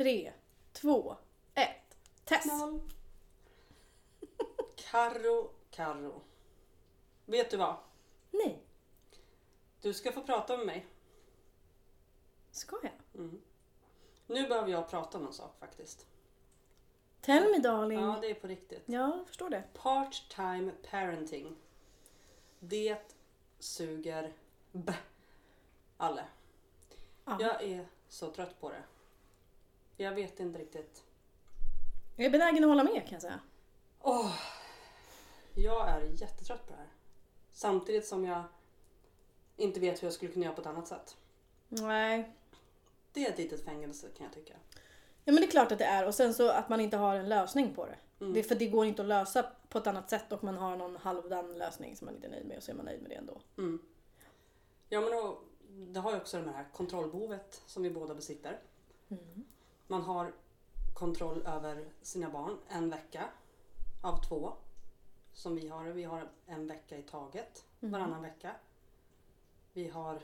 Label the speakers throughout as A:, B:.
A: tre, två, ett. Test!
B: Noll. Karro, Karro. Vet du vad?
A: Nej,
B: Du ska få prata med mig.
A: ska jag?
B: Mm. Nu behöver jag prata om en sak faktiskt.
A: Tell me darling.
B: Ja,
A: Ja,
B: det är på riktigt.
A: jag förstår det.
B: Part-time parenting. Det suger b. Alle.
A: Ja.
B: Jag är så trött på det. Jag vet inte riktigt.
A: Jag är benägen att hålla med kan jag säga.
B: Åh, jag är jättetrött på det här. Samtidigt som jag inte vet hur jag skulle kunna göra på ett annat sätt.
A: Nej.
B: Det är ett litet fängelse kan jag tycka.
A: Ja men det är klart att det är och sen så att man inte har en lösning på det.
B: Mm.
A: det för det går inte att lösa på ett annat sätt och man har någon halvdan lösning som man inte är nöjd med och så är man nöjd med det ändå.
B: Mm. Ja men då, det har ju också det här kontrollbehovet som vi båda besitter.
A: Mm.
B: Man har kontroll över sina barn en vecka av två. Som vi har. Vi har en vecka i taget.
A: Mm.
B: Varannan vecka. Vi har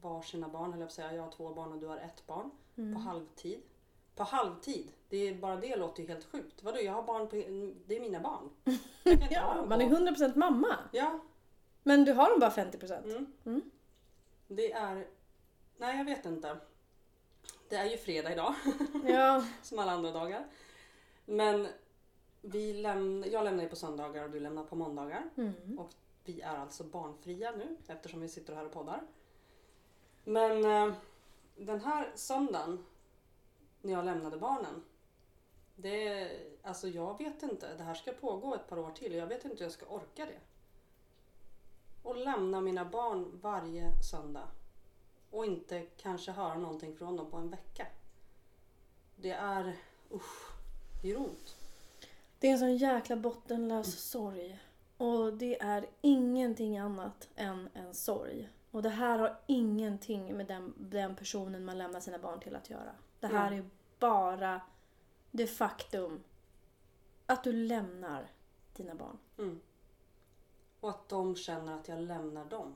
B: varsina barn, eller jag på att säga. Jag har två barn och du har ett barn.
A: Mm.
B: På halvtid. På halvtid. Det är, bara det låter ju helt sjukt. Vadå, jag har barn på... Det är mina barn.
A: Ja, man är
B: på-
A: 100% mamma.
B: Ja.
A: Men du har dem bara 50%.
B: Mm.
A: Mm.
B: Det är... Nej, jag vet inte. Det är ju fredag idag.
A: Ja.
B: som alla andra dagar. Men vi lämn, jag lämnar ju på söndagar och du lämnar på måndagar.
A: Mm.
B: Och vi är alltså barnfria nu eftersom vi sitter här och poddar. Men eh, den här söndagen när jag lämnade barnen. Det, alltså jag vet inte. Det här ska pågå ett par år till och jag vet inte hur jag ska orka det. Och lämna mina barn varje söndag. Och inte kanske höra någonting från dem på en vecka. Det är, usch, det gör ont.
A: Det är en sån jäkla bottenlös sorg. Och det är ingenting annat än en sorg. Och det här har ingenting med den, den personen man lämnar sina barn till att göra. Det här
B: Nej.
A: är bara det faktum att du lämnar dina barn.
B: Mm. Och att de känner att jag lämnar dem.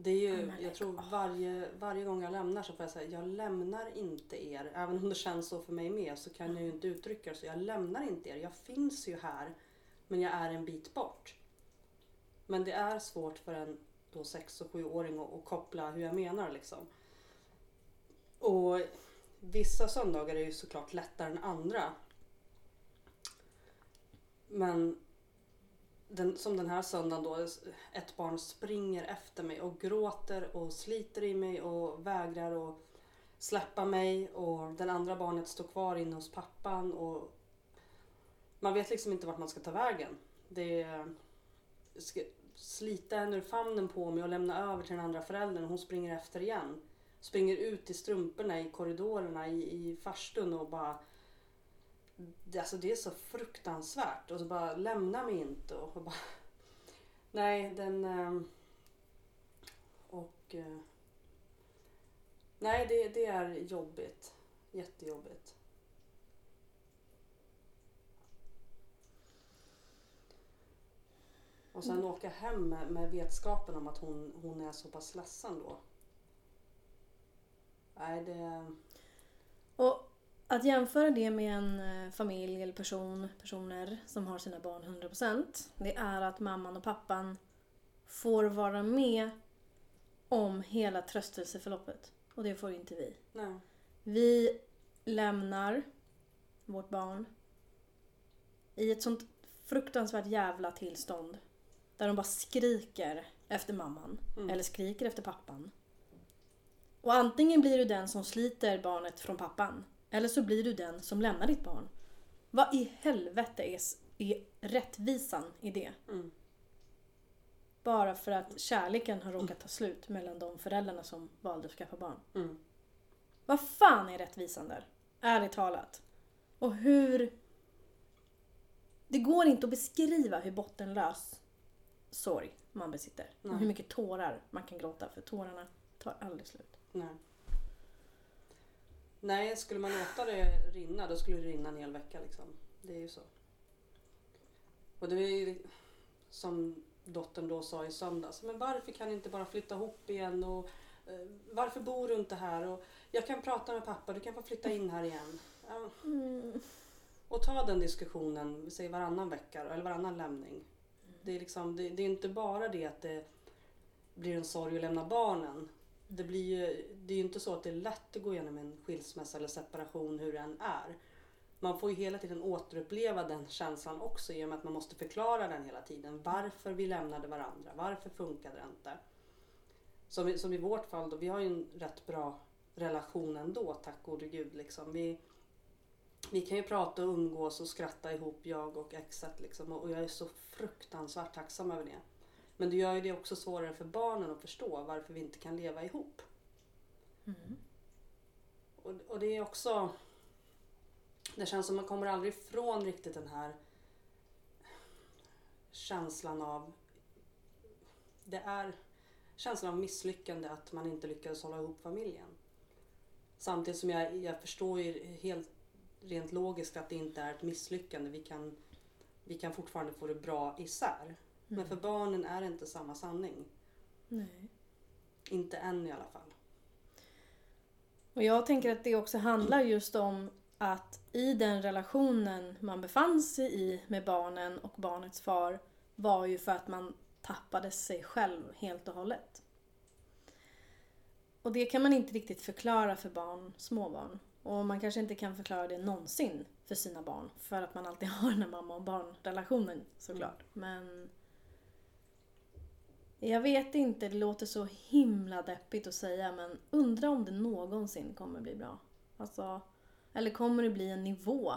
B: Det är ju, jag tror varje, varje gång jag lämnar så får jag säga jag lämnar inte er. Även om det känns så för mig med så kan jag ju inte uttrycka det så. Jag lämnar inte er. Jag finns ju här. Men jag är en bit bort. Men det är svårt för en då 6 och 7-åring att, att koppla hur jag menar liksom. Och vissa söndagar är ju såklart lättare än andra. Men den, som den här söndagen då, ett barn springer efter mig och gråter och sliter i mig och vägrar att släppa mig och den andra barnet står kvar inne hos pappan och man vet liksom inte vart man ska ta vägen. Det är, ska slita henne ur famnen på mig och lämna över till den andra föräldern och hon springer efter igen. Springer ut i strumporna i korridorerna i, i farstun och bara alltså det är så fruktansvärt. Och så bara lämna mig inte. Och, bara, nej, den... ehm, Och... eh, Nej, det, det är jobbigt. Jättejobbigt. Och sen åka hem med, med vetskapen om att hon, hon är så pass ledsen då. Nej, det...
A: Och att jämföra det med en eh, familj eller person, personer som har sina barn 100% det är att mamman och pappan får vara med om hela tröstelseförloppet. Och det får inte vi.
B: Nej.
A: Vi lämnar vårt barn i ett sånt fruktansvärt jävla tillstånd. Där de bara skriker efter mamman.
B: Mm.
A: Eller skriker efter pappan. Och antingen blir du den som sliter barnet från pappan. Eller så blir du den som lämnar ditt barn. Vad i helvete är, är rättvisan i det?
B: Mm.
A: Bara för att kärleken har råkat ta slut mellan de föräldrarna som valde att skaffa barn.
B: Mm.
A: Vad fan är rättvisan där? Ärligt talat. Och hur... Det går inte att beskriva hur bottenlös sorg man besitter.
B: Nej.
A: Och hur mycket tårar man kan gråta för tårarna tar aldrig slut.
B: Nej. Nej, skulle man låta det rinna då skulle det rinna en hel vecka liksom. Det är ju så. Och det är ju som dottern då sa i söndags. Men varför kan ni inte bara flytta ihop igen och Eh, Varför bor du inte här? Och jag kan prata med pappa, du kan få flytta in här igen. Ja,
A: Mm.
B: Och ta den diskussionen, säg varannan vecka eller varannan lämning. Det är, liksom, det, det är inte bara det att det blir en sorg att lämna barnen. Det, blir ju, det är ju inte så att det är lätt att gå igenom en skilsmässa eller separation hur den är. Man får ju hela tiden återuppleva den känslan också i och med att man måste förklara den hela tiden. Varför vi lämnade varandra, varför funkade det inte? Som, i- som i vårt fall då, vi har ju en rätt bra relation ändå, tack gode gud. Liksom. Vi, vi kan ju prata och umgås och skratta ihop, jag och exet. Liksom, och jag är så fruktansvärt tacksam över det. Men det gör ju det också svårare för barnen att förstå varför vi inte kan leva ihop.
A: Mm.
B: Och, och det är också... Det känns som man kommer aldrig ifrån riktigt den här känslan av... Det är känslan av misslyckande att man inte lyckades hålla ihop familjen. Samtidigt som jag, jag förstår ju helt rent logiskt att det inte är ett misslyckande. Vi kan, vi kan fortfarande få det bra isär. Men för barnen är det inte samma sanning.
A: Nej.
B: Inte än i alla fall.
A: Och jag tänker att det också handlar just om att i den relationen man befann sig i med barnen och barnets far var ju för att man tappade sig själv helt och hållet. Och det kan man inte riktigt förklara för barn, småbarn. Och man kanske inte kan förklara det någonsin för sina barn. För att man alltid har den här mamma och barnrelationen såklart. Men jag vet inte, det låter så himla deppigt att säga men undra om det någonsin kommer bli bra. Alltså, eller kommer det bli en nivå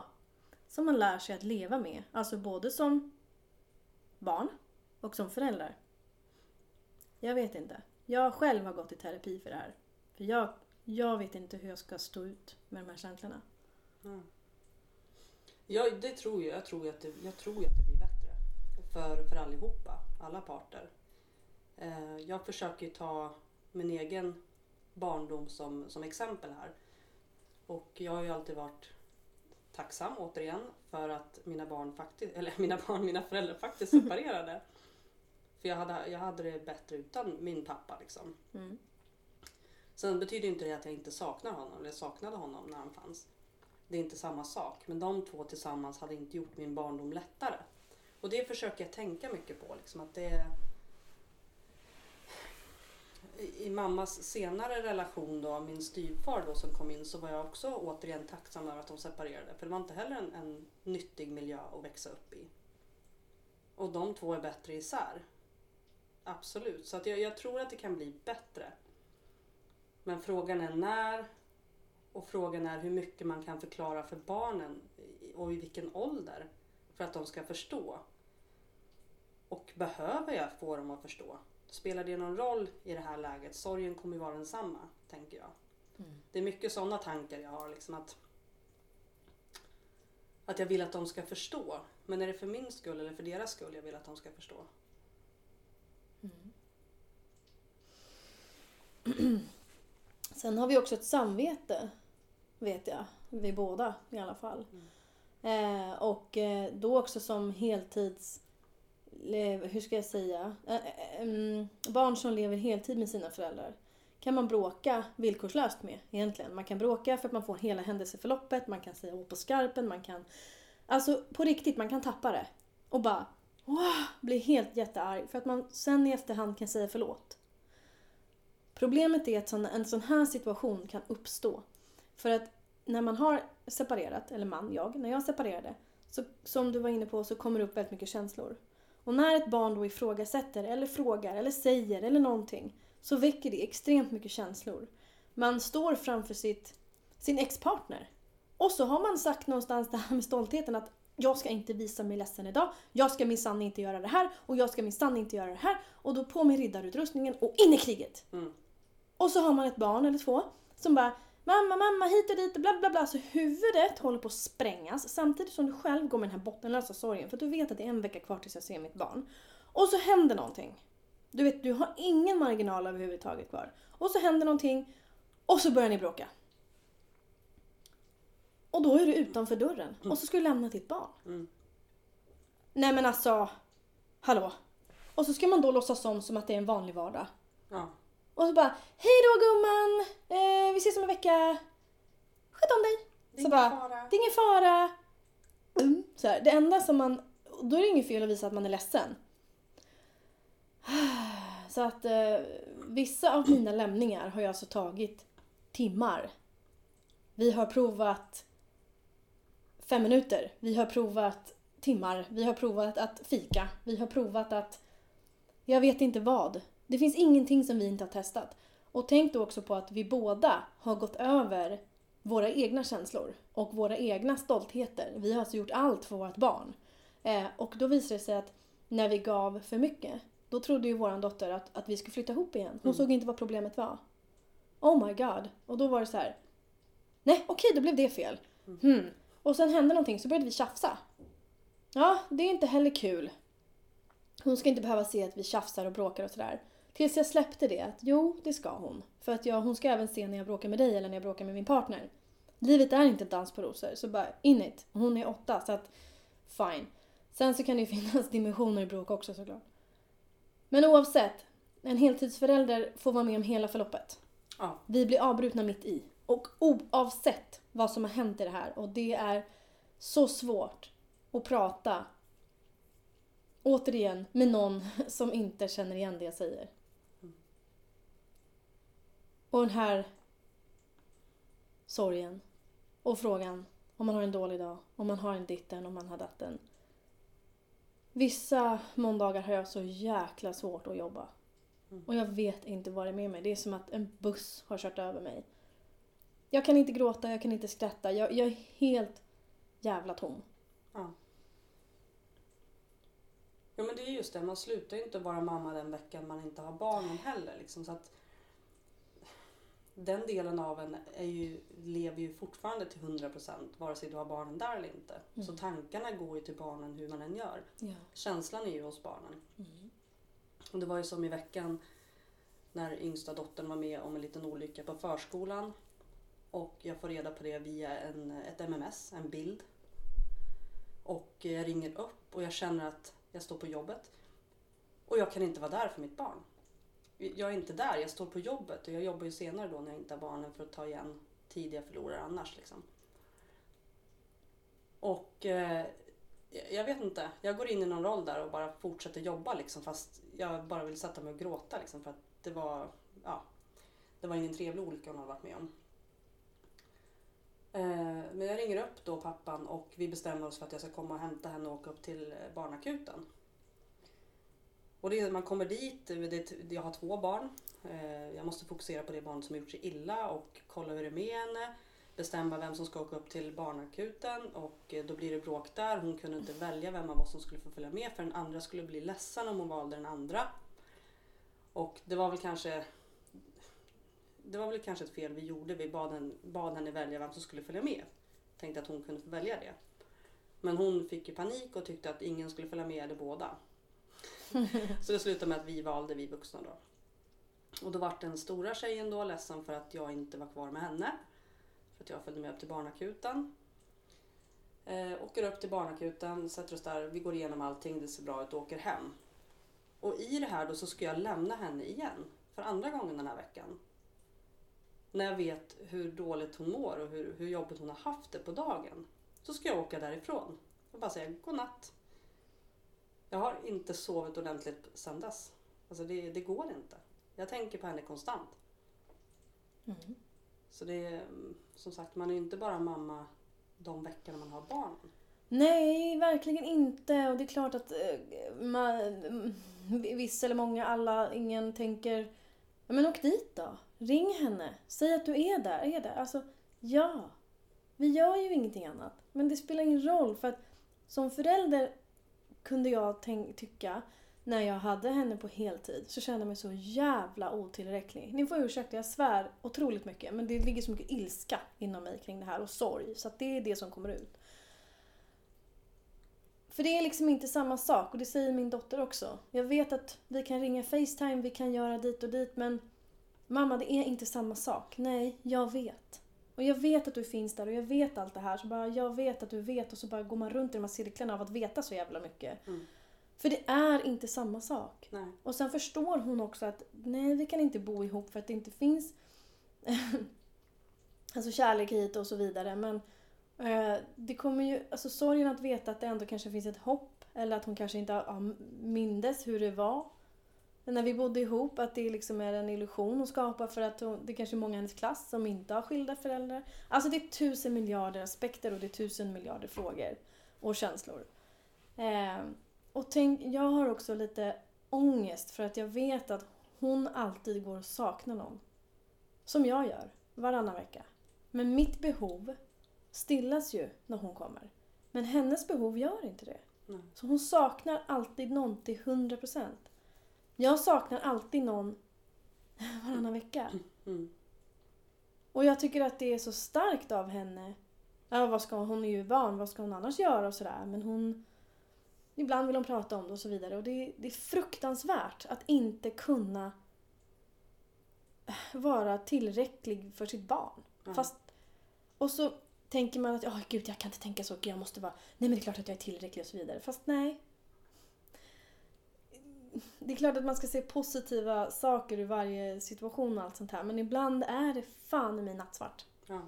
A: som man lär sig att leva med? Alltså både som barn och som förälder. Jag vet inte. Jag själv har gått i terapi för det här. För jag, jag vet inte hur jag ska stå ut med de här känslorna.
B: Mm. Ja, det tror jag. Jag tror ju att det, jag tror att det blir bättre. För, för allihopa, alla parter. Eh, jag försöker ta min egen barndom som, som exempel här. Och jag har ju alltid varit tacksam återigen för att mina barn faktiskt, eller mina barn, mina föräldrar faktiskt separerade. För jag hade, jag hade det bättre utan min pappa liksom.
A: Mm.
B: Sen betyder inte det att jag inte saknar honom eller saknade honom när han fanns. Det är inte samma sak. Men de två tillsammans hade inte gjort min barndom lättare. Och det försöker jag tänka mycket på. Liksom att det i mammas senare relation då, min styvfar då som kom in så var jag också återigen tacksam över att de separerade. För det var inte heller en, en nyttig miljö att växa upp i. Och de två är bättre isär. Absolut. Så att jag, jag tror att det kan bli bättre. Men frågan är när och frågan är hur mycket man kan förklara för barnen och i vilken ålder för att de ska förstå. Och behöver jag få dem att förstå? Spelar det någon roll i det här läget? Sorgen kommer ju vara densamma, tänker jag.
A: Mm.
B: Det är mycket sådana tankar jag har. Liksom att, att jag vill att de ska förstå. Men är det för min skull eller för deras skull jag vill att de ska förstå?
A: Sen har vi också ett samvete, vet jag. Vi båda i alla fall. Eh, och eh, då också som heltids... Hur ska jag säga? Eh, eh, ehm, barn som lever heltid med sina föräldrar kan man bråka villkorslöst med egentligen. Man kan bråka för att man får hela händelseförloppet, man kan säga åt på skarpen, man kan... Alltså på riktigt, man kan tappa det. Och bara wow, bli helt jättearg för att man sen i efterhand kan säga förlåt. Problemet är att en sån här situation kan uppstå. För att när man har separerat, eller man, jag, när jag separerade, så, som du var inne på så kommer det upp väldigt mycket känslor. Och när ett barn då ifrågasätter, eller frågar, eller säger, eller någonting, så väcker det extremt mycket känslor. Man står framför sitt, sin ex-partner. Och så har man sagt någonstans det här med stoltheten att jag ska inte visa mig ledsen idag, jag ska minsann inte göra det här och jag ska minsann inte göra det här. Och då på med riddarutrustningen och in i kriget!
B: Mm.
A: Och så har man ett barn eller två som bara Mamma, mamma, hit och dit och bla bla bla. Så huvudet håller på att sprängas samtidigt som du själv går med den här bottenlösa sorgen. För du vet att det är en vecka kvar tills jag ser mitt barn. Och så händer någonting. Du vet, du har ingen marginal överhuvudtaget kvar. Och så händer någonting och så börjar ni bråka. Och då är du utanför dörren och så ska du lämna ditt barn.
B: Mm.
A: Nej men alltså, hallå. Och så ska man då låtsas om som att det är en vanlig vardag.
B: Ja.
A: Och så bara, hej då gumman! Eh, vi ses om en vecka. Sköt om dig!
B: Det är
A: Så
B: ingen
A: bara,
B: fara.
A: Det är ingen fara. Mm. Så här, det enda som man... Då är det inget fel att visa att man är ledsen. Så att eh, vissa av mina lämningar har ju alltså tagit timmar. Vi har provat fem minuter. Vi har provat timmar. Vi har provat att fika. Vi har provat att... Jag vet inte vad. Det finns ingenting som vi inte har testat. Och tänk då också på att vi båda har gått över våra egna känslor och våra egna stoltheter. Vi har alltså gjort allt för vårt barn. Eh, och då visade det sig att när vi gav för mycket, då trodde ju vår dotter att, att vi skulle flytta ihop igen. Hon
B: Mm.
A: såg inte vad problemet var. Oh my god. Och då var det så här. Nej, okej, då blev det fel. Hmm. Och sen hände någonting så började vi tjafsa. Ja, det är inte heller kul. Hon ska inte behöva se att vi tjafsar och bråkar och sådär. Tills jag släppte det, att jo, det ska hon. För att jag, hon ska även se när jag bråkar med dig eller när jag bråkar med min partner. Livet är inte dans på rosor, så bara in it. Hon är åtta, så att fine. Sen så kan det ju finnas dimensioner i bråk också såklart. Men oavsett, en heltidsförälder får vara med om hela förloppet.
B: Ja.
A: Vi blir avbrutna mitt i. Och oavsett vad som har hänt i det här, och det är så svårt att prata återigen med någon som inte känner igen det jag säger. Och den här sorgen och frågan om man har en dålig dag, om man har en ditten, om man har datten. Vissa måndagar har jag så jäkla svårt att jobba.
B: Mm.
A: Och jag vet inte vad det är med mig. Det är som att en buss har kört över mig. Jag kan inte gråta, jag kan inte skratta. Jag, jag är helt jävla tom.
B: Ja. Ja men det är just det, man slutar ju inte vara mamma den veckan man inte har barnen heller. Liksom, så att den delen av en är ju, lever ju fortfarande till 100% vare sig du har barnen där eller inte.
A: Mm.
B: Så tankarna går ju till barnen hur man än gör.
A: Ja.
B: Känslan är ju hos barnen.
A: Mm.
B: Och det var ju som i veckan när yngsta dottern var med om en liten olycka på förskolan. Och jag får reda på det via en, ett MMS, en bild. Och jag ringer upp och jag känner att jag står på jobbet. Och jag kan inte vara där för mitt barn. Jag är inte där, jag står på jobbet och jag jobbar ju senare då när jag inte har barnen för att ta igen tid jag förlorar annars. Liksom. Och eh, jag vet inte, jag går in i någon roll där och bara fortsätter jobba liksom fast jag bara vill sätta mig och gråta liksom för att det var, ja, det var ingen trevlig olycka hon har varit med om. Eh, Men jag ringer upp då pappan och vi bestämmer oss för att jag ska komma och hämta henne och åka upp till eh, barnakuten. Och det, är- man kommer dit, eh, det, jag har två barn. Eh, Jag måste fokusera på det barn som har gjort sig illa och kolla hur det är med henne. Bestämma vem som ska åka upp till barnakuten och eh, då blir det bråk där. Hon kunde inte välja vem av oss som skulle få följa med för den andra skulle bli ledsen om hon valde den andra. Och det var väl kanske det var väl kanske ett fel vi gjorde. Vi bad, en, bad henne välja vem som skulle följa med. Tänkte att hon kunde få välja det. Men hon fick ju panik och tyckte att ingen skulle följa med eller båda. Så det slutade med att vi valde, vi vuxna då. Och då vart den stora tjejen då ledsen för att jag inte var kvar med henne. För att jag följde med upp till barnakuten. Eh, åker upp till barnakuten, sätter oss där, vi går igenom allting, det ser bra ut och åker hem. Och i det här då så ska jag lämna henne igen. För andra gången den här veckan. När jag vet hur dåligt hon mår och hur, hur jobbigt hon har haft det på dagen. Så ska jag åka därifrån och bara säga godnatt. Jag har inte sovit ordentligt sedan dess. Alltså det, det går inte. Jag tänker på henne konstant.
A: Mm.
B: Så det är som sagt, man är inte bara mamma de veckorna man har barn.
A: Nej, verkligen inte. Och det är klart att eh, man, mm, vissa eller många, alla, ingen tänker ja, men åk dit då. Ring henne. Säg att du är där. Är där. Alltså, ja. Vi gör ju ingenting annat. Men det spelar ingen roll för att som förälder kunde jag tänk, tycka när jag hade henne på heltid så kände jag mig så jävla otillräcklig. Ni får ursäkta, jag svär otroligt mycket men det ligger så mycket ilska inom mig kring det här och sorg så att det är det som kommer ut. För det är liksom inte samma sak och det säger min dotter också. Jag vet att vi kan ringa Facetime, vi kan göra dit och dit men mamma det är inte samma sak. Nej, jag vet. Och jag vet att du finns där och jag vet allt det här. Så bara, jag vet att du vet och så bara går man runt i de här cirklarna av att veta så jävla mycket.
B: Mm.
A: För det är inte samma sak.
B: Nej.
A: Och sen förstår hon också att nej, vi kan inte bo ihop för att det inte finns alltså kärlek hit och så vidare. Men eh, det kommer ju, alltså sorgen att veta att det ändå kanske finns ett hopp eller att hon kanske inte har mindes hur det var när vi bodde ihop. Att det liksom är en illusion hon skapar för att hon, det kanske är många i hennes klass som inte har skilda föräldrar. Alltså det är tusen miljarder aspekter och det är tusen miljarder frågor och känslor. Eh, och tänk, jag har också lite ångest för att jag vet att hon alltid går och saknar någon. Som jag gör, varannan vecka. Men mitt behov stillas ju när hon kommer. Men hennes behov gör inte det.
B: Nej.
A: Så hon saknar alltid någon till 100%. Jag saknar alltid någon varannan vecka.
B: Mm.
A: Och jag tycker att det är så starkt av henne. Ja, vad ska hon, hon är ju barn, vad ska hon annars göra och sådär. Men hon... Ibland vill hon prata om det och så vidare. Och det, det är fruktansvärt att inte kunna vara tillräcklig för sitt barn.
B: Ja.
A: Fast... Och så tänker man att, ja gud jag kan inte tänka så, jag måste vara... Nej men det är klart att jag är tillräcklig och så vidare. Fast nej. Det är klart att man ska se positiva saker i varje situation och allt sånt här. Men ibland är det fan i mig nattsvart.
B: Ja.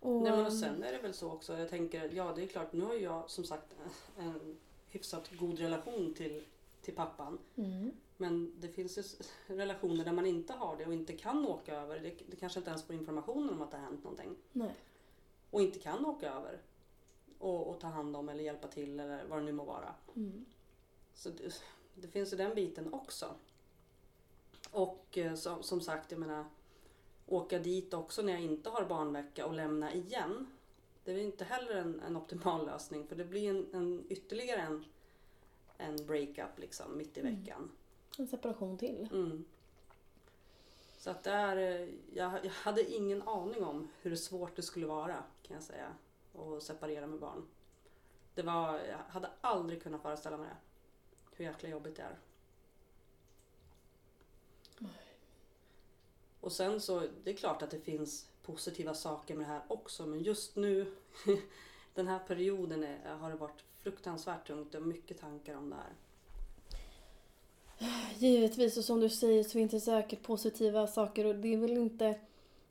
A: Och,
B: Nej, men och sen är det väl så också. Jag tänker, ja det är klart, nu har jag som sagt en hyfsat god relation till, till pappan.
A: Mm.
B: Men det finns ju relationer där man inte har det och inte kan åka över. Det, det kanske inte ens får information om att det har hänt någonting.
A: Nej.
B: Och inte kan åka över. Och, och ta hand om eller hjälpa till eller vad det nu må vara.
A: Mm.
B: Så det, det finns ju den biten också. Och eh, som, som sagt, jag menar åka dit också när jag inte har barnvecka och lämna igen. Det är inte heller en, en optimal lösning för det blir en, en ytterligare en, en breakup liksom mitt i
A: Mm.
B: veckan.
A: En separation till.
B: Mm. Så att det är, eh, jag, jag hade ingen aning om hur svårt det skulle vara kan jag säga. Att separera med barn. Det var, jag hade aldrig kunnat föreställa mig det. Hur jäkla jobbigt det är. Nej. Och sen så, det är klart att det finns positiva saker med det här också men just nu, den här perioden är, har det varit fruktansvärt tungt och mycket tankar om det här.
A: Givetvis, och som du säger så finns det säkert positiva saker och det är väl inte...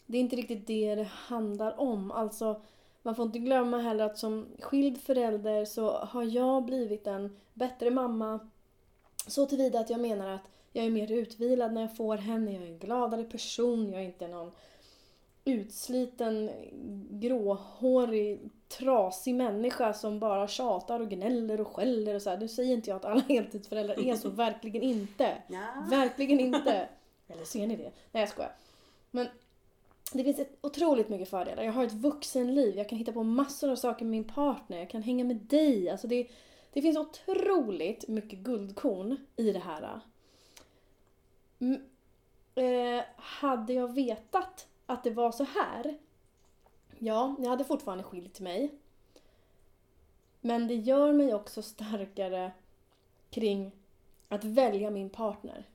A: Det är inte riktigt det det handlar om. Alltså, man får inte glömma heller att som skild förälder så har jag blivit en bättre mamma. Så tillvida att jag menar att jag är mer utvilad när jag får henne. Jag är en gladare person. Jag är inte någon utsliten, gråhårig, trasig människa som bara tjatar och gnäller och skäller och så här. Nu säger inte jag att alla heltidsföräldrar är så, verkligen inte.
B: Ja.
A: Verkligen inte. Eller ser ni det? Nej jag skojar. Men det finns ett otroligt mycket fördelar. Jag har ett vuxenliv. Jag kan hitta på massor av saker med min partner. Jag kan hänga med dig. Alltså det, det finns otroligt mycket guldkorn i det här. Mm, eh, hade jag vetat att det var så här. Ja, jag hade fortfarande skilt mig. Men det gör mig också starkare kring att välja min partner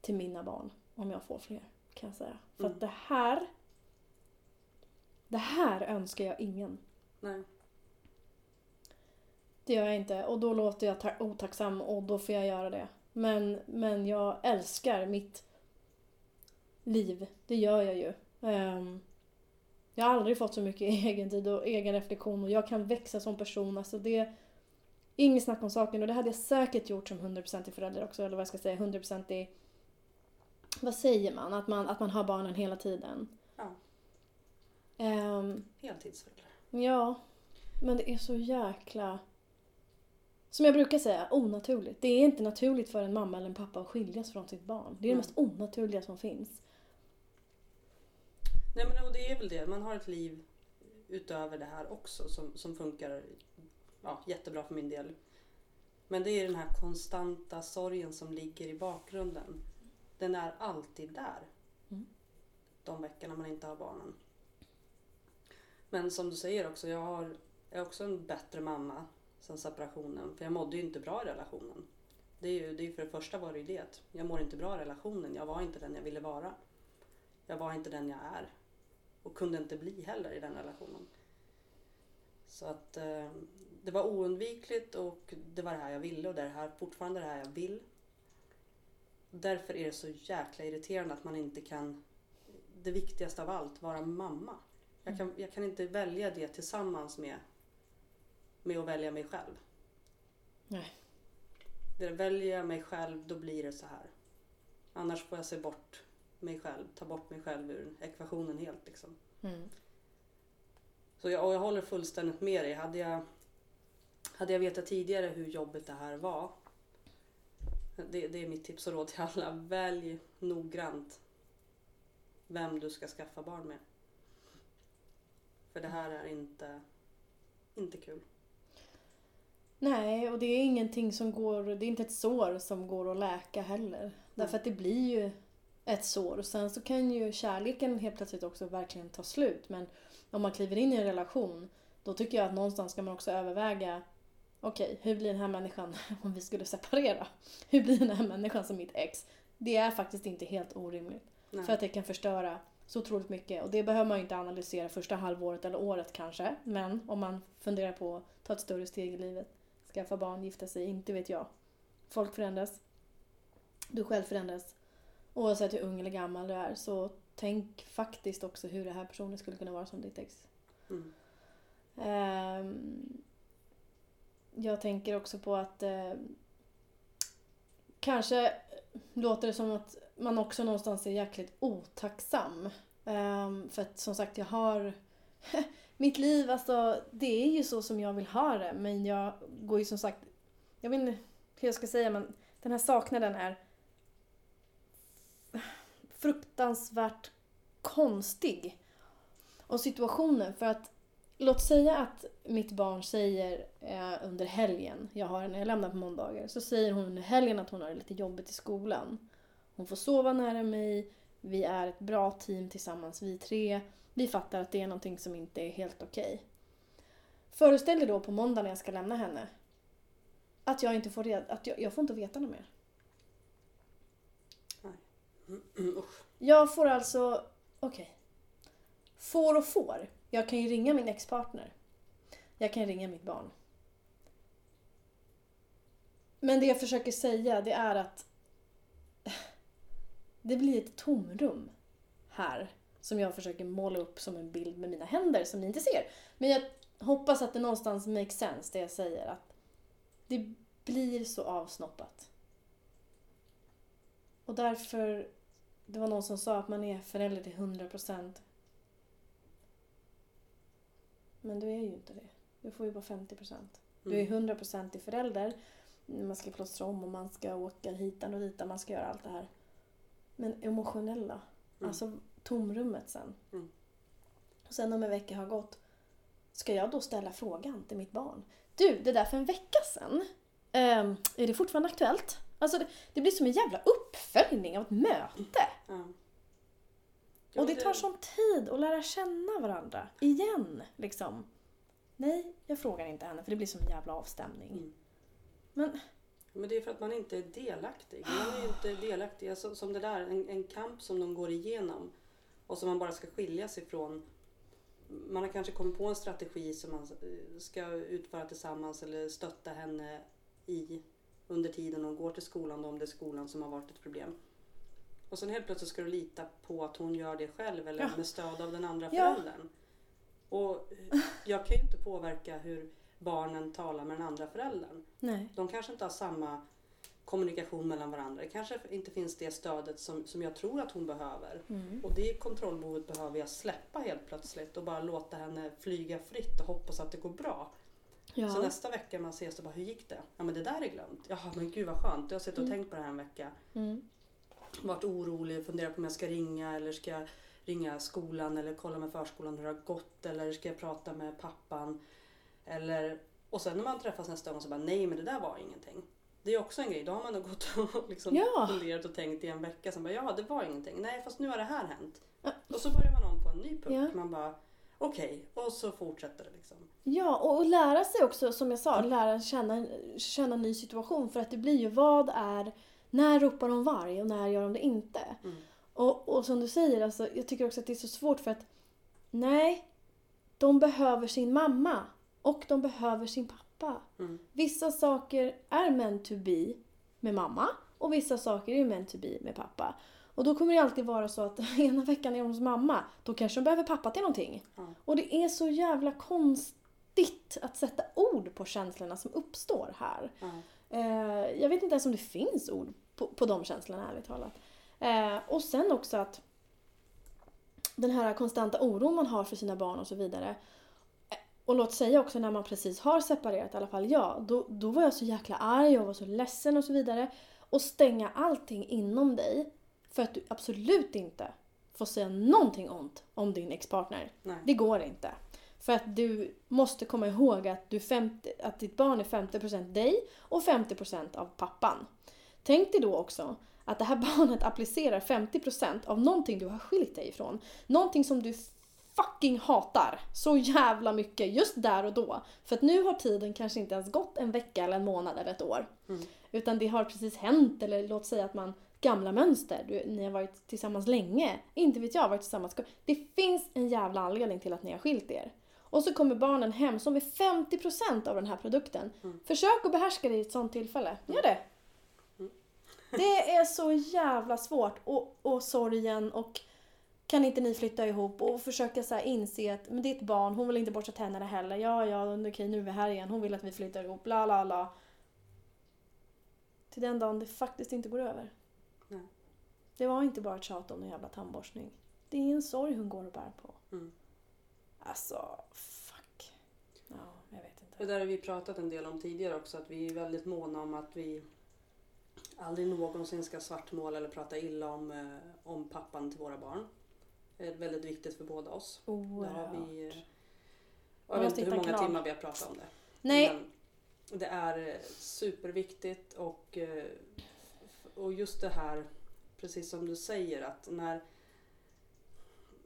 A: till mina barn. Om jag får fler, kan jag säga. För
B: Mm.
A: att det här... Det här önskar jag ingen.
B: Nej.
A: Det gör jag inte. Och då låter jag ta- otacksam och då får jag göra det. Men, men jag älskar mitt liv. Det gör jag ju. Ehm, jag har aldrig fått så mycket egen tid och egen reflektion och jag kan växa som person. Alltså det Inget snack om saken och det hade jag säkert gjort som 100% i förälder också. Eller vad jag ska säga, 100% i... Vad säger man? Att man, att man har barnen hela tiden.
B: Ja.
A: Ehm,
B: Heltidsförälder.
A: Ja, men det är så jäkla... Som jag brukar säga, onaturligt. Det är inte naturligt för en mamma eller en pappa att skiljas från sitt barn. Det är det
B: Mm.
A: mest onaturliga som finns.
B: Nej men och det är väl det, man har ett liv utöver det här också som, som funkar ja, jättebra för min del. Men det är den här konstanta sorgen som ligger i bakgrunden. Den är alltid där.
A: Mm.
B: De veckorna man inte har barnen. Men som du säger också, jag har, jag är också en bättre mamma sen separationen. För jag mådde ju inte bra i relationen. Det är ju, det är för det första var det ju det. Jag mår inte bra i relationen. Jag var inte den jag ville vara. Jag var inte den jag är. Och kunde inte bli heller i den relationen. Så att eh, det var oundvikligt och det var det här jag ville och det är här, fortfarande det här jag vill. Därför är det så jäkla irriterande att man inte kan, det viktigaste av allt, vara mamma. Jag kan, jag kan inte välja det tillsammans med, med att välja mig själv.
A: Nej.
B: Det väljer jag mig själv, då blir det så här. Annars får jag se bort mig själv, ta bort mig själv ur ekvationen helt liksom.
A: Mm.
B: Så jag, och jag håller fullständigt med dig. Hade jag, hade jag vetat tidigare hur jobbigt det här var. Det, det är mitt tips och råd till alla. Välj noggrant vem du ska skaffa barn med. För det här är inte, inte kul.
A: Nej, och det är ingenting som går, det är inte ett sår som går att läka heller. Därför att det blir ju ett sår. Och sen så kan ju kärleken helt plötsligt också verkligen ta slut. Men om man kliver in i en relation, då tycker jag att någonstans ska man också överväga Okej, okay, hur blir den här människan om vi skulle separera? Hur blir den här människan som mitt ex? Det är faktiskt inte helt orimligt. Nej. För att det kan förstöra så otroligt mycket. Och det behöver man ju inte analysera första halvåret eller året kanske. Men om man funderar på att ta ett större steg i livet. Skaffa barn, gifta sig, inte vet jag. Folk förändras. Du själv förändras. Oavsett hur ung eller gammal du är. Så tänk faktiskt också hur den här personen skulle kunna vara som ditt ex. Mm. Um, jag tänker också på att uh, kanske låter det som att man också någonstans är jäkligt otacksam. Um, för att som sagt, jag har mitt liv, alltså det är ju så som jag vill ha det. Men jag går ju som sagt, jag vet inte hur jag ska säga men den här saknaden är fruktansvärt konstig. Och situationen, för att låt säga att mitt barn säger eh, under helgen, jag har henne, jag lämnar på måndagar, så säger hon under helgen att hon har det lite jobbigt i skolan. Hon får sova nära mig, vi är ett bra team tillsammans vi tre. Vi fattar att det är någonting som inte är helt okej. Okay. Föreställ dig då på måndag när jag ska lämna henne att jag inte får reda, att jag, jag får inte veta något mer. Jag får alltså, okej. Okay. Får och får. Jag kan ju ringa min expartner. Jag kan ringa mitt barn. Men det jag försöker säga det är att det blir ett tomrum här som jag försöker måla upp som en bild med mina händer som ni inte ser. Men jag hoppas att det någonstans makes sense det jag säger. Att det blir så avsnoppat. Och därför, det var någon som sa att man är förälder till 100%. Men du är ju inte det. Du får ju bara 50%. Du är 100% mm. i förälder. Man ska plåstra om och man ska åka hit och dit man ska göra allt det här. Men emotionella. Mm. Alltså tomrummet sen. Mm. Och sen om en vecka har gått, ska jag då ställa frågan till mitt barn? Du, det där för en vecka sedan, um, är det fortfarande aktuellt? Alltså det, det, blir som en jävla uppföljning av ett möte. Mm. Och det tar sån tid att lära känna varandra. Igen, liksom. Nej, jag frågar inte henne för det blir som en jävla avstämning. Mm. Men
B: men det är för att man inte är delaktig. Man är inte delaktig. Alltså, som det där, en, en kamp som de går igenom och som man bara ska skiljas ifrån. Man har kanske kommit på en strategi som man ska utföra tillsammans eller stötta henne i under tiden hon går till skolan om det är skolan som har varit ett problem. Och sen helt plötsligt ska du lita på att hon gör det själv eller ja. med stöd av den andra föräldern. Ja. Och jag kan ju inte påverka hur barnen talar med den andra föräldern.
A: Nej.
B: De kanske inte har samma kommunikation mellan varandra. Det kanske inte finns det stödet som, som jag tror att hon behöver. Mm. Och det kontrollbehovet behöver jag släppa helt plötsligt och bara låta henne flyga fritt och hoppas att det går bra. Ja. Så nästa vecka man ses så bara, hur gick det? Ja men det där är glömt. Jaha men gud vad skönt. Jag har suttit och mm. tänkt på det här en vecka. Mm. Varit orolig, funderat på om jag ska ringa eller ska jag ringa skolan eller kolla med förskolan hur det har gått eller ska jag prata med pappan. Eller, och sen när man träffas nästa gång så bara nej men det där var ingenting. Det är också en grej. Då har man nog gått och liksom ja. funderat och tänkt i en vecka. Sen bara ja det var ingenting. Nej fast nu har det här hänt. Och så börjar man om på en ny punkt. Ja. Man bara okej okay. och så fortsätter det liksom.
A: Ja och lära sig också som jag sa, lära känna, känna en ny situation. För att det blir ju vad är, när ropar de varg och när gör de det inte? Mm. Och, och som du säger, alltså, jag tycker också att det är så svårt för att nej, de behöver sin mamma. Och de behöver sin pappa.
B: Mm.
A: Vissa saker är meant to be med mamma och vissa saker är meant to be med pappa. Och då kommer det alltid vara så att ena veckan är de hos mamma, då kanske de behöver pappa till någonting.
B: Ja.
A: Och det är så jävla konstigt att sätta ord på känslorna som uppstår här.
B: Ja.
A: Eh, jag vet inte ens om det finns ord på, på de känslorna ärligt talat. Eh, och sen också att den här konstanta oron man har för sina barn och så vidare. Och låt säga också när man precis har separerat, i alla fall jag, då, då var jag så jäkla arg och var så ledsen och så vidare. Och stänga allting inom dig för att du absolut inte får säga någonting ont om din ex-partner.
B: Nej.
A: Det går inte. För att du måste komma ihåg att, du 50, att ditt barn är 50% dig och 50% av pappan. Tänk dig då också att det här barnet applicerar 50% av någonting du har skilt dig ifrån. Någonting som du fucking hatar så jävla mycket just där och då. För att nu har tiden kanske inte ens gått en vecka eller en månad eller ett år.
B: Mm.
A: Utan det har precis hänt eller låt säga att man gamla mönster. Du, ni har varit tillsammans länge. Inte vet jag, varit tillsammans. Det finns en jävla anledning till att ni har skilt er. Och så kommer barnen hem som är 50% av den här produkten.
B: Mm.
A: Försök att behärska det i ett sånt tillfälle. Gör det.
B: Mm.
A: Det är så jävla svårt. Och, och sorgen och kan inte ni flytta ihop och försöka så inse att men det är ett barn, hon vill inte borsta tänderna heller. Ja, ja, okej nu är vi här igen. Hon vill att vi flyttar ihop. Bla, bla, bla. Till den dagen det faktiskt inte går över.
B: Nej.
A: Det var inte bara ett tjat om en jävla tandborstning. Det är en sorg hon går och bär på.
B: Mm.
A: Alltså, fuck. Ja, jag vet inte.
B: Det där har vi pratat en del om tidigare också, att vi är väldigt måna om att vi aldrig någonsin ska svartmåla eller prata illa om, eh, om pappan till våra barn. Är väldigt viktigt för båda oss. Där
A: Oerhört.
B: vi, eh,
A: Man
B: jag vet inte hur många
A: klar.
B: timmar vi har pratat om det.
A: Nej,
B: Men det är eh, superviktigt och, eh, och just det här, precis som du säger, att när...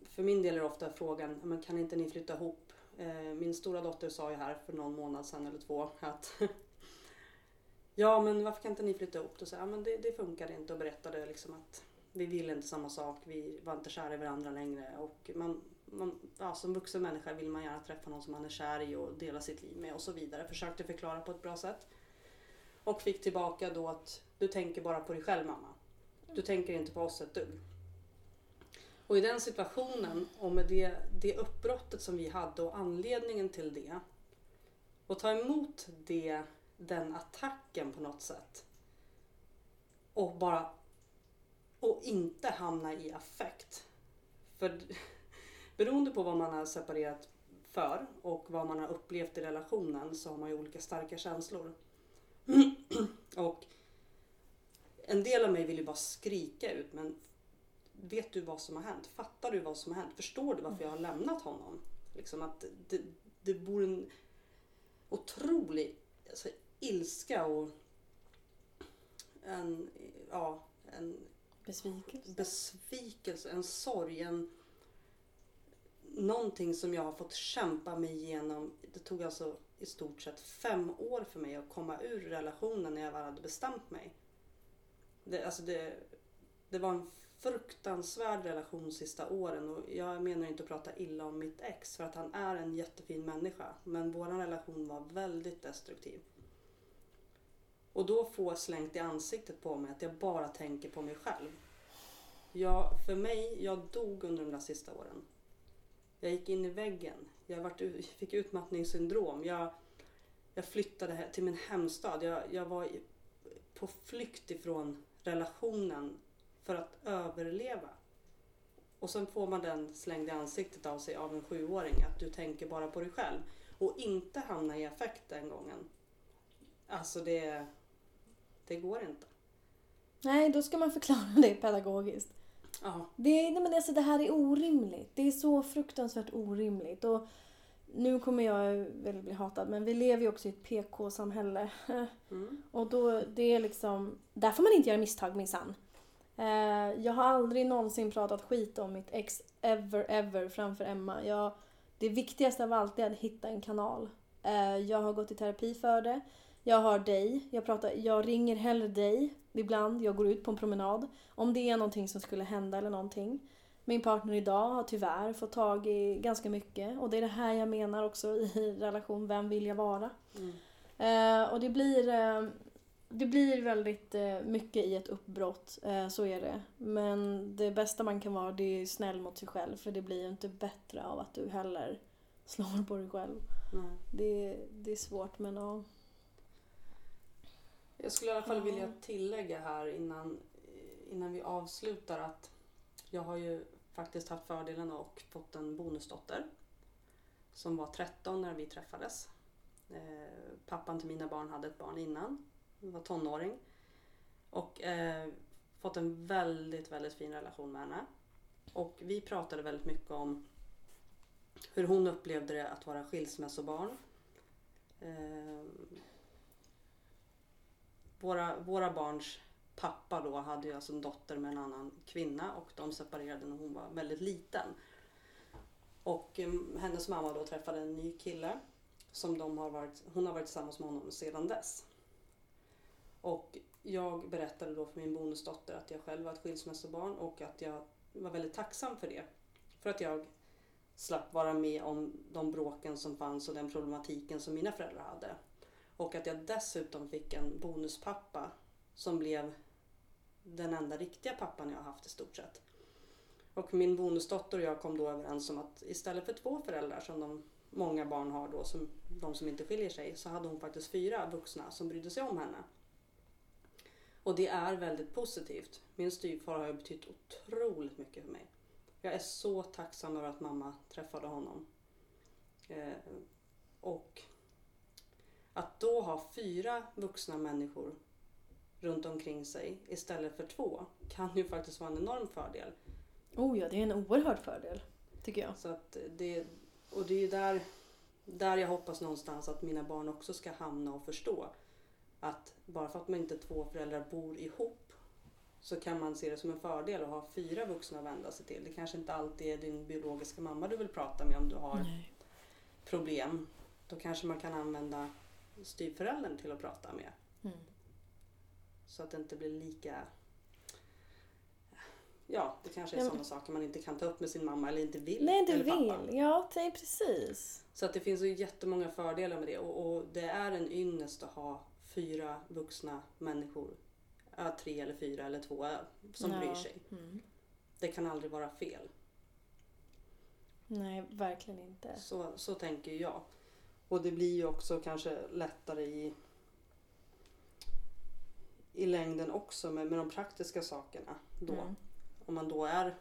B: För min del är ofta frågan, men kan inte ni flytta ihop? Eh, Min stora dotter sa ju här för någon månad sedan eller två att Ja men varför kan inte ni flytta ihop? Då sa jag, ja, men det, det funkar inte och berättade liksom att vi vill inte samma sak, vi var inte kära i varandra längre och man, man, ja, som vuxen människa vill man gärna träffa någon som man är kär i och dela sitt liv med och så vidare. Försökte förklara på ett bra sätt. Och fick tillbaka då att du tänker bara på dig själv mamma. Du tänker inte på oss ett dugg. Och i den situationen och med det, det uppbrottet som vi hade och anledningen till det och ta emot det, den attacken på något sätt och bara och inte hamna i affekt. För beroende på vad man har separerat för och vad man har upplevt i relationen så har man ju olika starka känslor. och en del av mig vill ju bara skrika ut men vet du vad som har hänt? Fattar du vad som har hänt? Förstår du varför jag har lämnat honom? Liksom att det, det bor en otrolig alltså, ilska och en, ja, en
A: besvikelse.
B: besvikelse, en sorg, en någonting som jag har fått kämpa mig igenom. Det tog alltså i stort sett fem år för mig att komma ur relationen när jag väl hade bestämt mig. Det, alltså det, det var en fruktansvärd relation sista åren och jag menar inte att prata illa om mitt ex för att han är en jättefin människa men vår relation var väldigt destruktiv. Och då få slängt i ansiktet på mig att jag bara tänker på mig själv. Jag, för mig, jag dog under de där sista åren. Jag gick in i väggen. Jag vart, fick utmattningssyndrom. Jag, jag flyttade till min hemstad. Jag, jag var på flykt ifrån relationen för att överleva. Och sen får man den slängd i ansiktet av sig av en sjuåring att du tänker bara på dig själv. Och inte hamna i affekt den gången. Alltså det, det går inte.
A: Nej, då ska man förklara det pedagogiskt.
B: Ja,
A: Det, nej men alltså, det här är orimligt. Det är så fruktansvärt orimligt. Och nu kommer jag väl bli hatad, men vi lever ju också i ett PK-samhälle.
B: mm.
A: Och då, det är liksom... Där får man inte göra misstag minsann. Eh, jag har aldrig någonsin pratat skit om mitt ex ever, ever framför Emma. Jag, det viktigaste av allt är att hitta en kanal. Eh, jag har gått i terapi för det. Jag har dig. Jag, pratar, jag ringer hellre dig ibland. Jag går ut på en promenad. Om det är någonting som skulle hända eller någonting. Min partner idag har tyvärr fått tag i ganska mycket och det är det här jag menar också i relation, vem vill jag vara?
B: Mm.
A: Eh, och det blir, eh, det blir väldigt eh, mycket i ett uppbrott, eh, så är det. Men det bästa man kan vara det är snäll mot sig själv för det blir ju inte bättre av att du heller slår på dig själv.
B: Nej.
A: Det, det är svårt men ja.
B: Jag skulle i alla fall
A: Ja.
B: vilja tillägga här innan, innan vi avslutar att jag har ju faktiskt haft fördelen och fått en bonusdotter som var 13 när vi träffades. Eh, pappan till mina barn hade ett barn innan, hon var tonåring. Och eh, fått en väldigt, väldigt fin relation med henne. Och vi pratade väldigt mycket om hur hon upplevde det att vara skilsmässobarn. Eh, våra, våra barns pappa då hade ju alltså en dotter med en annan kvinna och de separerade när hon var väldigt liten. Och mm, hennes mamma då träffade en ny kille som de har varit, hon har varit tillsammans med honom sedan dess. Och jag berättade då för min bonusdotter att jag själv var ett skilsmässobarn och att jag var väldigt tacksam för det. För att jag slapp vara med om de bråken som fanns och den problematiken som mina föräldrar hade. Och att jag dessutom fick en bonuspappa som blev den enda riktiga pappan jag har haft i stort sett. Och min bonusdotter och jag kom då överens om att istället för två föräldrar som de många barn har då, som de som inte skiljer sig, så hade hon faktiskt fyra vuxna som brydde sig om henne. Och det är väldigt positivt. Min styvfar har ju betytt otroligt mycket för mig. Jag är så tacksam över att mamma träffade honom. Eh, och att då ha fyra vuxna människor runt omkring sig istället för två kan ju faktiskt vara en enorm fördel.
A: Oh ja, det är en oerhörd fördel. Tycker jag.
B: Så att det, och det är ju där, där jag hoppas någonstans att mina barn också ska hamna och förstå. Att bara för att man inte två föräldrar bor ihop så kan man se det som en fördel att ha fyra vuxna att vända sig till. Det kanske inte alltid är din biologiska mamma du vill prata med om du har
A: Nej.
B: problem. Då kanske man kan använda styvföräldern till att prata med.
A: Mm.
B: Så att det inte blir lika... Ja, det kanske är
A: Ja,
B: sådana saker man inte kan ta upp med sin mamma eller inte vill.
A: Nej, inte vill.
B: pappa.
A: Ja, det är precis.
B: Så att det finns ju jättemånga fördelar med det och, och det är en ynnest att ha fyra vuxna människor. Tre eller fyra eller två som
A: Ja.
B: bryr sig.
A: Mm.
B: Det kan aldrig vara fel.
A: Nej, verkligen inte.
B: Så, så tänker jag. Och det blir ju också kanske lättare i, i längden också med, med de praktiska sakerna. Då.
A: Mm.
B: Om man då är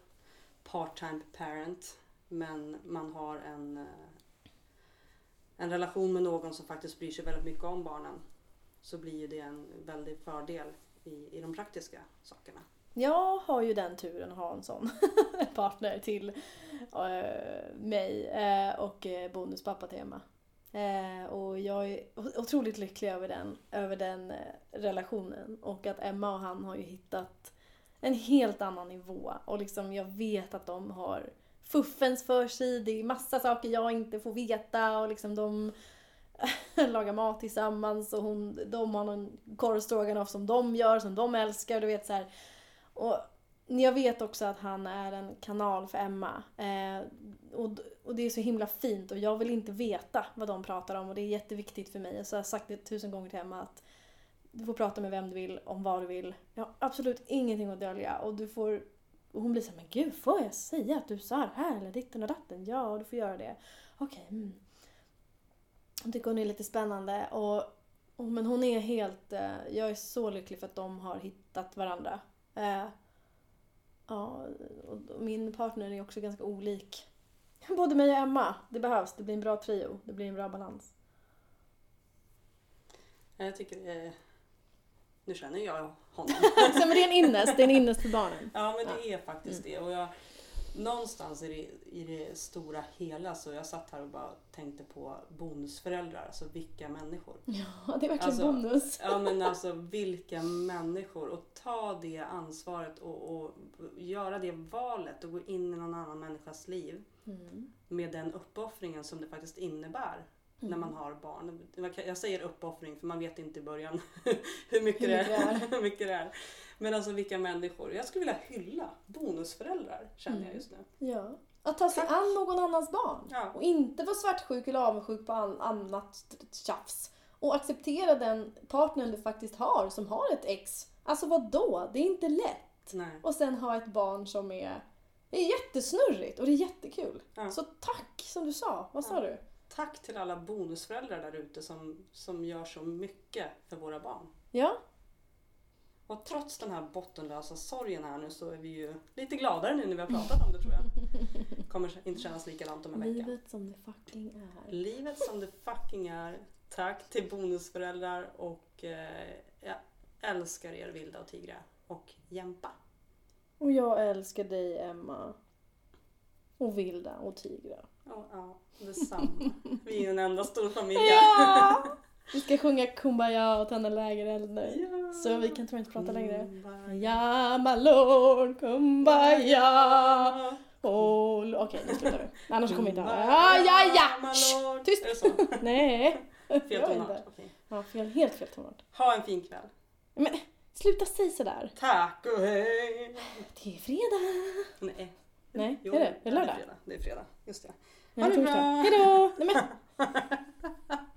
B: part-time parent men man har en, eh, en relation med någon som faktiskt bryr sig väldigt mycket om barnen så blir ju det en väldig fördel i, i de praktiska sakerna.
A: Jag har ju den turen att ha en sån partner till eh, mig eh, och bonuspappa till Emma. Eh, och jag är otroligt lycklig över den, över den eh, relationen. Och att Emma och han har ju hittat en helt annan nivå. Och liksom jag vet att de har fuffens för sig. Det är massa saker jag inte får veta och liksom de lagar mat tillsammans och hon, de har någon korvstroganoff som de gör, som de älskar. Du vet så här. Och jag vet också att han är en kanal för Emma. Eh, och, och det är så himla fint och jag vill inte veta vad de pratar om och det är jätteviktigt för mig. Så jag har sagt det tusen gånger till Emma att du får prata med vem du vill, om vad du vill. Jag har absolut ingenting att dölja och du får och hon blir såhär, men gud får jag säga att du sa det här eller ditten och datten? Ja, du får göra det. Okej, mm. Hon tycker hon är lite spännande och, och men hon är helt, eh, jag är så lycklig för att de har hittat varandra. Eh, ja, och och min partner är också ganska olik. Både mig och Emma. Det behövs, det blir en bra trio. Det blir en bra balans.
B: Jag tycker det är... Nu känner jag honom.
A: Så, men det är en innest, det är en innest för barnen.
B: Ja men det är
A: Mm.
B: faktiskt det. Och jag, någonstans i det, i det stora hela så jag satt här och bara tänkte på bonusföräldrar. Alltså vilka människor.
A: Ja, det är verkligen
B: Alltså,
A: bonus.
B: Ja men alltså vilka människor. Och ta det ansvaret och, och göra det valet och gå in i någon annan människas liv.
A: Mm.
B: Med den uppoffringen som det faktiskt innebär när man har barn. Jag säger uppoffring för man vet inte i början hur mycket,
A: Hur mycket
B: det,
A: är.
B: hur mycket det är. Men alltså vilka människor. Jag skulle vilja hylla bonusföräldrar känner jag
A: Mm.
B: just nu.
A: Ja. Att ta sig an någon annans barn.
B: Ja.
A: Och inte vara svartsjuk eller avundsjuk på an- annat tjafs. Och acceptera den partnern du faktiskt har som har ett ex. Alltså vad då? Det är inte lätt.
B: Nej.
A: Och sen ha ett barn som är... Det är jättesnurrigt och det är jättekul.
B: Ja.
A: Så tack som du sa. Vad sa
B: Ja.
A: du?
B: Tack till alla bonusföräldrar där ute som, som gör så mycket för våra barn.
A: Ja,
B: Och trots den här bottenlösa sorgen här nu så är vi ju lite gladare nu när vi har pratat om det tror jag. Kommer inte kännas likadant om en vecka.
A: livet som det fucking är.
B: Livet som det fucking är. Tack till bonusföräldrar och eh, jag älskar er Vilda och Tigra och Jämpa.
A: Och jag älskar dig Emma. Och Vilda och Tigra.
B: Ja, ja, detsamma. Vi är en enda stor familj.
A: Ja! Vi ska sjunga Kumbaya och tända lägereld nu.
B: Ja.
A: Så vi kan tror inte prata längre. Ja, my lord, kumbaya. Oh, Okej, nu slutar vi. Annars kommer vi inte ha... Ja, ja, ja! Shh, tyst.
B: Är det så?
A: Nej.
B: Fel tonart. Okej.
A: Ja, fel, helt fel tonart.
B: Ha en fin kväll.
A: Men Sluta säga sådär.
B: Tack och hej.
A: Det är fredag.
B: Nej.
A: Nej,
B: jo,
A: är det? Är det lördag?
B: Det är fredag. Just det. Ha det bra.
A: Hejdå. Nej.